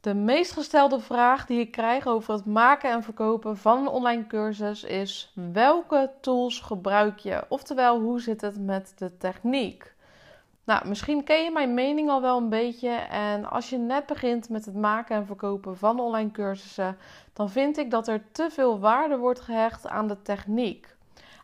De meest gestelde vraag die ik krijg over het maken en verkopen van een online cursus is: welke tools gebruik je? Oftewel, hoe zit het met de techniek? Nou, misschien ken je mijn mening al wel een beetje. En als je net begint met het maken en verkopen van online cursussen, dan vind ik dat er te veel waarde wordt gehecht aan de techniek.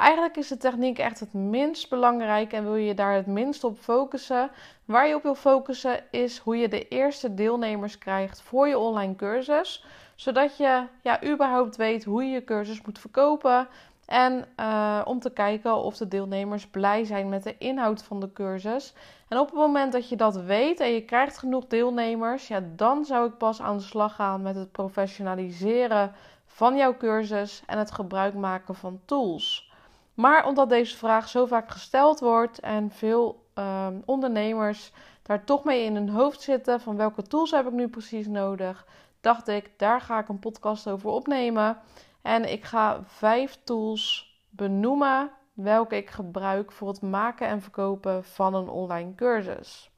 Eigenlijk is de techniek echt het minst belangrijk en wil je daar het minst op focussen. Waar je op wil focussen is hoe je de eerste deelnemers krijgt voor je online cursus. Zodat je ja, überhaupt weet hoe je je cursus moet verkopen. En uh, om te kijken of de deelnemers blij zijn met de inhoud van de cursus. En op het moment dat je dat weet en je krijgt genoeg deelnemers, ja, dan zou ik pas aan de slag gaan met het professionaliseren van jouw cursus en het gebruik maken van tools. Maar omdat deze vraag zo vaak gesteld wordt en veel ehm, ondernemers daar toch mee in hun hoofd zitten van welke tools heb ik nu precies nodig, dacht ik, daar ga ik een podcast over opnemen. En ik ga vijf tools benoemen welke ik gebruik voor het maken en verkopen van een online cursus.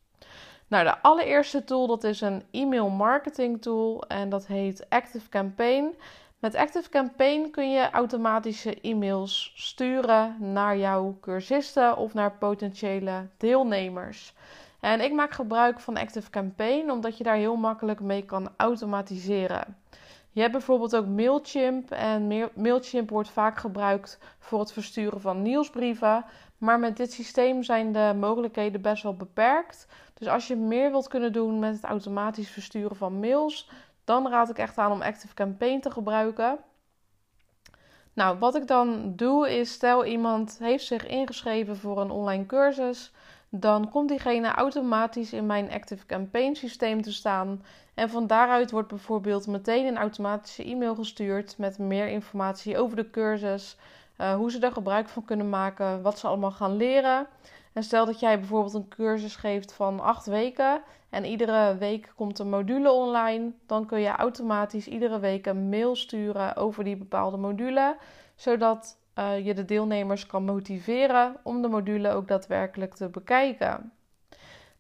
Nou, de allereerste tool dat is een e-mail marketing tool en dat heet Active Campaign. Met Active Campaign kun je automatische e-mails sturen naar jouw cursisten of naar potentiële deelnemers. En ik maak gebruik van Active Campaign omdat je daar heel makkelijk mee kan automatiseren. Je hebt bijvoorbeeld ook Mailchimp en Mailchimp wordt vaak gebruikt voor het versturen van nieuwsbrieven. Maar met dit systeem zijn de mogelijkheden best wel beperkt. Dus als je meer wilt kunnen doen met het automatisch versturen van mails, dan raad ik echt aan om Active Campaign te gebruiken. Nou, wat ik dan doe is, stel iemand heeft zich ingeschreven voor een online cursus, dan komt diegene automatisch in mijn Active Campaign systeem te staan. En van daaruit wordt bijvoorbeeld meteen een automatische e-mail gestuurd met meer informatie over de cursus, uh, hoe ze er gebruik van kunnen maken, wat ze allemaal gaan leren. En stel dat jij bijvoorbeeld een cursus geeft van acht weken en iedere week komt een module online, dan kun je automatisch iedere week een mail sturen over die bepaalde module, zodat uh, je de deelnemers kan motiveren om de module ook daadwerkelijk te bekijken.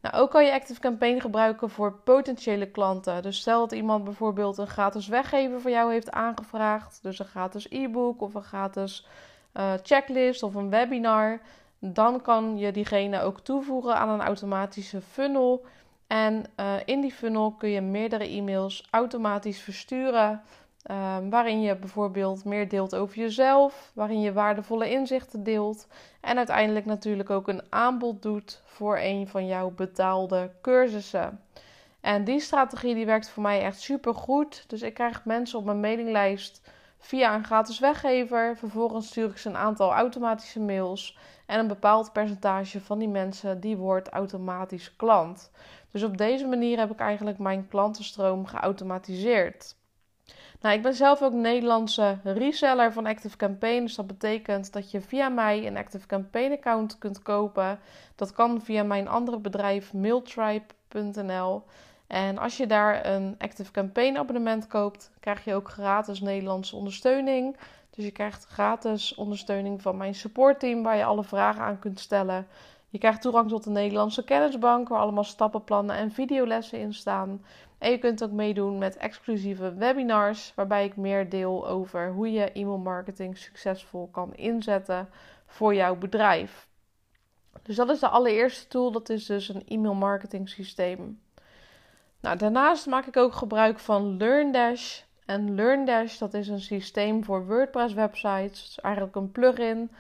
Nou, ook kan je Active Campaign gebruiken voor potentiële klanten. Dus stel dat iemand bijvoorbeeld een gratis weggever voor jou heeft aangevraagd, dus een gratis e-book of een gratis uh, checklist of een webinar dan kan je diegene ook toevoegen aan een automatische funnel. En uh, in die funnel kun je meerdere e-mails automatisch versturen. Uh, waarin je bijvoorbeeld meer deelt over jezelf, waarin je waardevolle inzichten deelt. En uiteindelijk natuurlijk ook een aanbod doet voor een van jouw betaalde cursussen. En die strategie die werkt voor mij echt super goed. Dus ik krijg mensen op mijn mailinglijst via een gratis weggever. Vervolgens stuur ik ze een aantal automatische mails. En een bepaald percentage van die mensen die wordt automatisch klant. Dus op deze manier heb ik eigenlijk mijn klantenstroom geautomatiseerd. Nou, ik ben zelf ook Nederlandse reseller van Active Campaign. Dus dat betekent dat je via mij een Active Campaign account kunt kopen. Dat kan via mijn andere bedrijf mailtribe.nl. En als je daar een Active Campaign abonnement koopt, krijg je ook gratis Nederlandse ondersteuning. Dus je krijgt gratis ondersteuning van mijn supportteam, waar je alle vragen aan kunt stellen. Je krijgt toegang tot de Nederlandse kennisbank, waar allemaal stappenplannen en videolessen in staan. En je kunt ook meedoen met exclusieve webinars, waarbij ik meer deel over hoe je e-mailmarketing succesvol kan inzetten voor jouw bedrijf. Dus dat is de allereerste tool, dat is dus een e-mail marketing systeem. Nou, daarnaast maak ik ook gebruik van LearnDash. En LearnDash, dat is een systeem voor WordPress websites. Het is eigenlijk een plugin.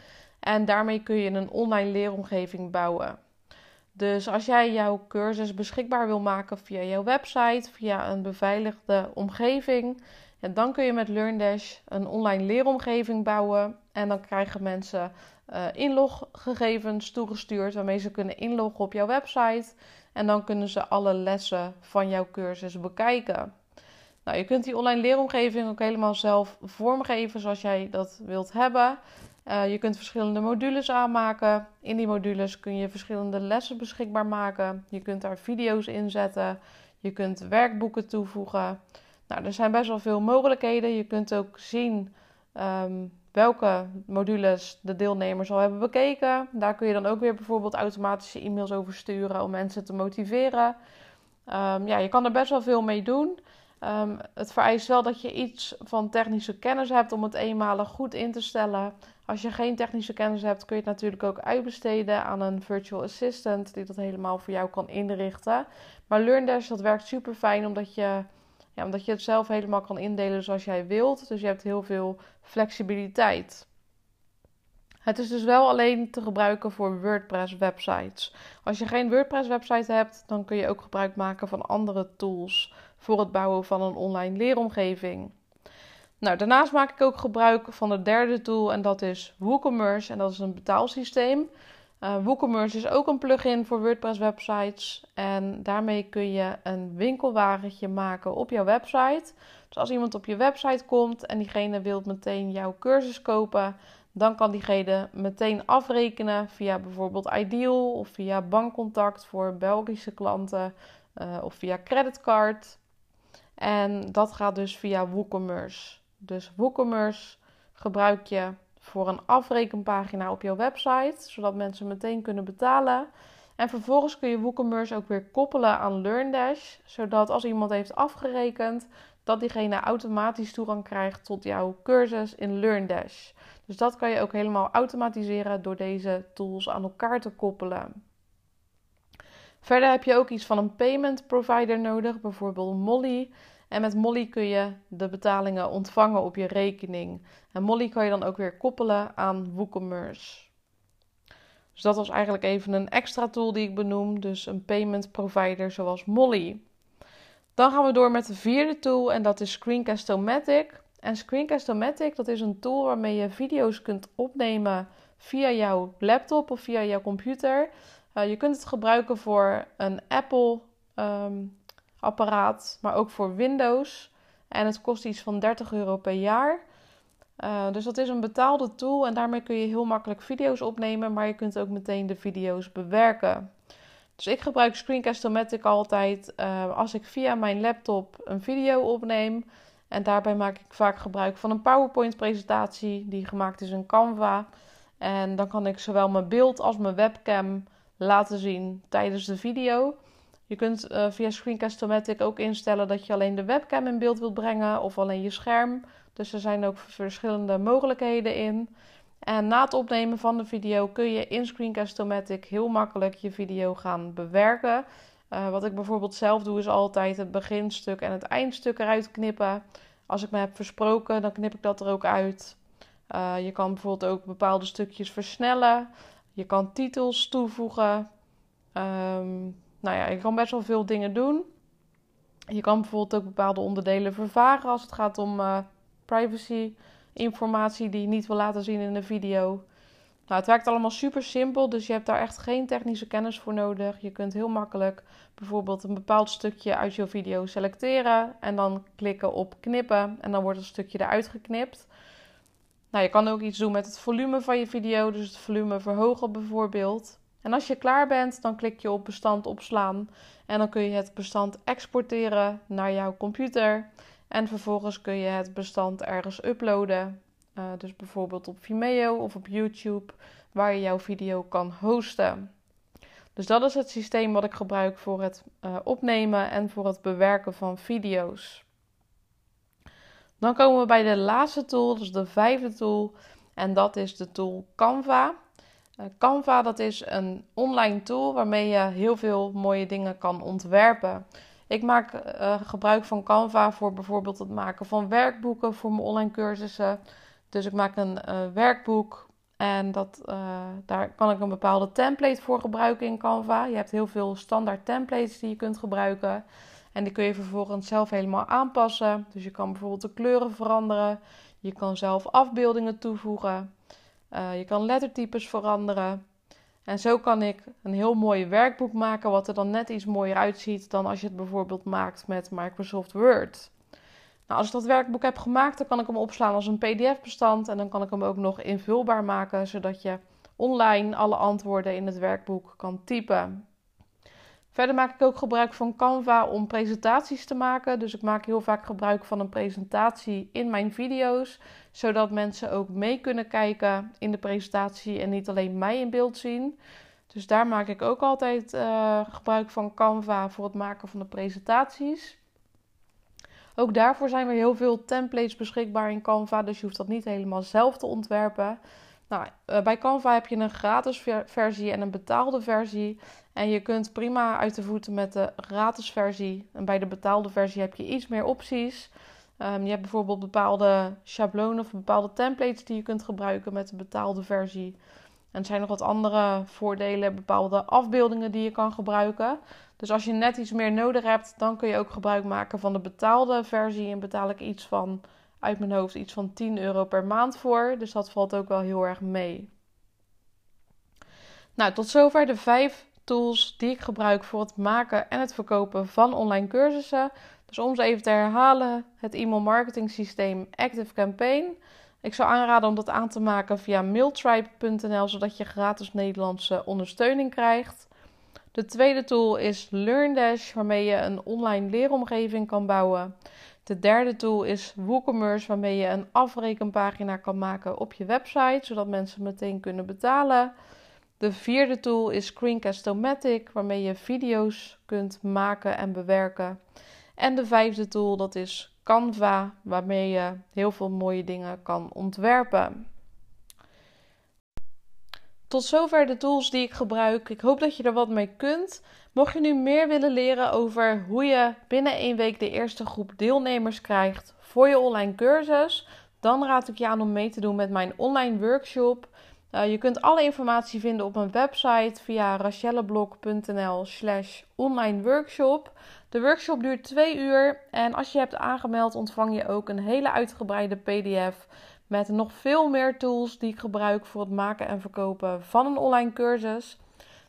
En daarmee kun je een online leeromgeving bouwen. Dus als jij jouw cursus beschikbaar wil maken via jouw website, via een beveiligde omgeving, dan kun je met LearnDash een online leeromgeving bouwen. En dan krijgen mensen uh, inloggegevens toegestuurd waarmee ze kunnen inloggen op jouw website. En dan kunnen ze alle lessen van jouw cursus bekijken. Nou, je kunt die online leeromgeving ook helemaal zelf vormgeven zoals jij dat wilt hebben. Uh, je kunt verschillende modules aanmaken. In die modules kun je verschillende lessen beschikbaar maken. Je kunt daar video's in zetten. Je kunt werkboeken toevoegen. Nou, er zijn best wel veel mogelijkheden. Je kunt ook zien um, welke modules de deelnemers al hebben bekeken. Daar kun je dan ook weer bijvoorbeeld automatische e-mails over sturen om mensen te motiveren. Um, ja, je kan er best wel veel mee doen. Um, het vereist wel dat je iets van technische kennis hebt om het eenmalig goed in te stellen. Als je geen technische kennis hebt, kun je het natuurlijk ook uitbesteden aan een virtual assistant die dat helemaal voor jou kan inrichten. Maar LearnDash dat werkt super fijn omdat je, ja, omdat je het zelf helemaal kan indelen zoals jij wilt. Dus je hebt heel veel flexibiliteit. Het is dus wel alleen te gebruiken voor WordPress websites. Als je geen WordPress website hebt, dan kun je ook gebruik maken van andere tools voor het bouwen van een online leeromgeving. Nou, daarnaast maak ik ook gebruik van de derde tool en dat is WooCommerce en dat is een betaalsysteem. Uh, WooCommerce is ook een plugin voor WordPress websites en daarmee kun je een winkelwagentje maken op jouw website. Dus als iemand op je website komt en diegene wil meteen jouw cursus kopen, dan kan diegene meteen afrekenen via bijvoorbeeld Ideal of via bankcontact voor Belgische klanten uh, of via creditcard. En dat gaat dus via WooCommerce. Dus WooCommerce gebruik je voor een afrekenpagina op jouw website, zodat mensen meteen kunnen betalen. En vervolgens kun je WooCommerce ook weer koppelen aan LearnDash, zodat als iemand heeft afgerekend, dat diegene automatisch toegang krijgt tot jouw cursus in LearnDash. Dus dat kan je ook helemaal automatiseren door deze tools aan elkaar te koppelen. Verder heb je ook iets van een payment provider nodig, bijvoorbeeld Molly. En met Molly kun je de betalingen ontvangen op je rekening. En Molly kan je dan ook weer koppelen aan WooCommerce. Dus dat was eigenlijk even een extra tool die ik benoem. Dus een payment provider zoals Molly. Dan gaan we door met de vierde tool en dat is Screencast-O-Matic. En Screencast-O-Matic dat is een tool waarmee je video's kunt opnemen via jouw laptop of via jouw computer. Uh, je kunt het gebruiken voor een Apple ehm, apparaat, maar ook voor Windows. En het kost iets van 30 euro per jaar. Uh, dus dat is een betaalde tool en daarmee kun je heel makkelijk video's opnemen, maar je kunt ook meteen de video's bewerken. Dus ik gebruik Screencast-O-Matic altijd uh, als ik via mijn laptop een video opneem. En daarbij maak ik vaak gebruik van een PowerPoint-presentatie die gemaakt is in Canva. En dan kan ik zowel mijn beeld als mijn webcam laten zien tijdens de video. Je kunt uh, via Screencast-O-Matic ook instellen dat je alleen de webcam in beeld wilt brengen of alleen je scherm. Dus er zijn ook verschillende mogelijkheden in. En na het opnemen van de video kun je in Screencast-O-Matic heel makkelijk je video gaan bewerken. Uh, wat ik bijvoorbeeld zelf doe is altijd het beginstuk en het eindstuk eruit knippen. Als ik me heb versproken, dan knip ik dat er ook uit. Uh, je kan bijvoorbeeld ook bepaalde stukjes versnellen. Je kan titels toevoegen. Um, nou ja, je kan best wel veel dingen doen. Je kan bijvoorbeeld ook bepaalde onderdelen vervagen als het gaat om uh, privacy informatie die je niet wil laten zien in de video. Nou, het werkt allemaal super simpel, dus je hebt daar echt geen technische kennis voor nodig. Je kunt heel makkelijk bijvoorbeeld een bepaald stukje uit je video selecteren en dan klikken op knippen en dan wordt het stukje eruit geknipt. Nou, je kan ook iets doen met het volume van je video, dus het volume verhogen bijvoorbeeld. En als je klaar bent, dan klik je op bestand opslaan en dan kun je het bestand exporteren naar jouw computer. En vervolgens kun je het bestand ergens uploaden. Uh, dus bijvoorbeeld op Vimeo of op YouTube, waar je jouw video kan hosten. Dus dat is het systeem wat ik gebruik voor het uh, opnemen en voor het bewerken van video's. Dan komen we bij de laatste tool, dus de vijfde tool. En dat is de tool Canva. Uh, Canva dat is een online tool waarmee je heel veel mooie dingen kan ontwerpen. Ik maak uh, gebruik van Canva voor bijvoorbeeld het maken van werkboeken voor mijn online cursussen. Dus ik maak een uh, werkboek en dat, daar kan ik een bepaalde template voor gebruiken in Canva. Je hebt heel veel standaard templates die je kunt gebruiken. En die kun je vervolgens zelf helemaal aanpassen. Dus je kan bijvoorbeeld de kleuren veranderen. Je kan zelf afbeeldingen toevoegen. Je kan lettertypes veranderen. En zo kan ik een heel mooi werkboek maken, wat er dan net iets mooier uitziet dan als je het bijvoorbeeld maakt met Microsoft Word. Nou, als ik dat werkboek heb gemaakt, dan kan ik hem opslaan als een PDF-bestand en dan kan ik hem ook nog invulbaar maken, zodat je online alle antwoorden in het werkboek kan typen. Verder maak ik ook gebruik van Canva om presentaties te maken. Dus ik maak heel vaak gebruik van een presentatie in mijn video's, zodat mensen ook mee kunnen kijken in de presentatie en niet alleen mij in beeld zien. Dus daar maak ik ook altijd uh, gebruik van Canva voor het maken van de presentaties. Ook daarvoor zijn er heel veel templates beschikbaar in Canva, dus je hoeft dat niet helemaal zelf te ontwerpen. Nou, eh, bij Canva heb je een gratis versie en een betaalde versie. En je kunt prima uit de voeten met de gratis versie. En bij de betaalde versie heb je iets meer opties. Um, je hebt bijvoorbeeld bepaalde schablonen of bepaalde templates die je kunt gebruiken met de betaalde versie. En er zijn nog wat andere voordelen, bepaalde afbeeldingen die je kan gebruiken. Dus als je net iets meer nodig hebt, dan kun je ook gebruik maken van de betaalde versie. En betaal ik iets van, uit mijn hoofd, iets van 10 euro per maand voor. Dus dat valt ook wel heel erg mee. Nou, tot zover de vijf tools die ik gebruik voor het maken en het verkopen van online cursussen. Dus om ze even te herhalen, het e-mail marketing systeem Active Campaign. Ik zou aanraden om dat aan te maken via mailtribe.nl, zodat je gratis Nederlandse ondersteuning krijgt. De tweede tool is LearnDash, waarmee je een online leeromgeving kan bouwen. De derde tool is WooCommerce, waarmee je een afrekenpagina kan maken op je website, zodat mensen meteen kunnen betalen. De vierde tool is Screencast-O-Matic, waarmee je video's kunt maken en bewerken. En de vijfde tool, dat is Canva, waarmee je heel veel mooie dingen kan ontwerpen. Tot zover de tools die ik gebruik. Ik hoop dat je er wat mee kunt. Mocht je nu meer willen leren over hoe je binnen één week de eerste groep deelnemers krijgt voor je online cursus, dan raad ik je aan om mee te doen met mijn online workshop. Uh, je kunt alle informatie vinden op mijn website via rachelleblok.nl slash online workshop. De workshop duurt twee uur en als je hebt aangemeld ontvang je ook een hele uitgebreide pdf met nog veel meer tools die ik gebruik voor het maken en verkopen van een online cursus.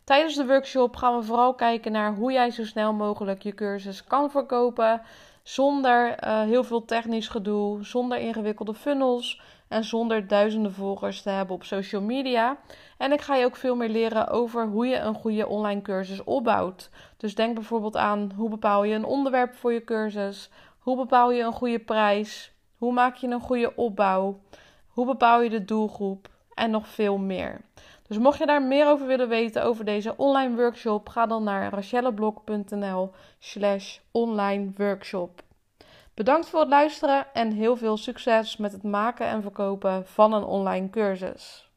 Tijdens de workshop gaan we vooral kijken naar hoe jij zo snel mogelijk je cursus kan verkopen zonder uh, heel veel technisch gedoe, zonder ingewikkelde funnels en zonder duizenden volgers te hebben op social media. En ik ga je ook veel meer leren over hoe je een goede online cursus opbouwt. Dus denk bijvoorbeeld aan hoe bepaal je een onderwerp voor je cursus, hoe bepaal je een goede prijs, hoe maak je een goede opbouw, hoe bepaal je de doelgroep en nog veel meer. Dus mocht je daar meer over willen weten over deze online workshop, ga dan naar rachelleblok.nl slash online workshop. Bedankt voor het luisteren en heel veel succes met het maken en verkopen van een online cursus.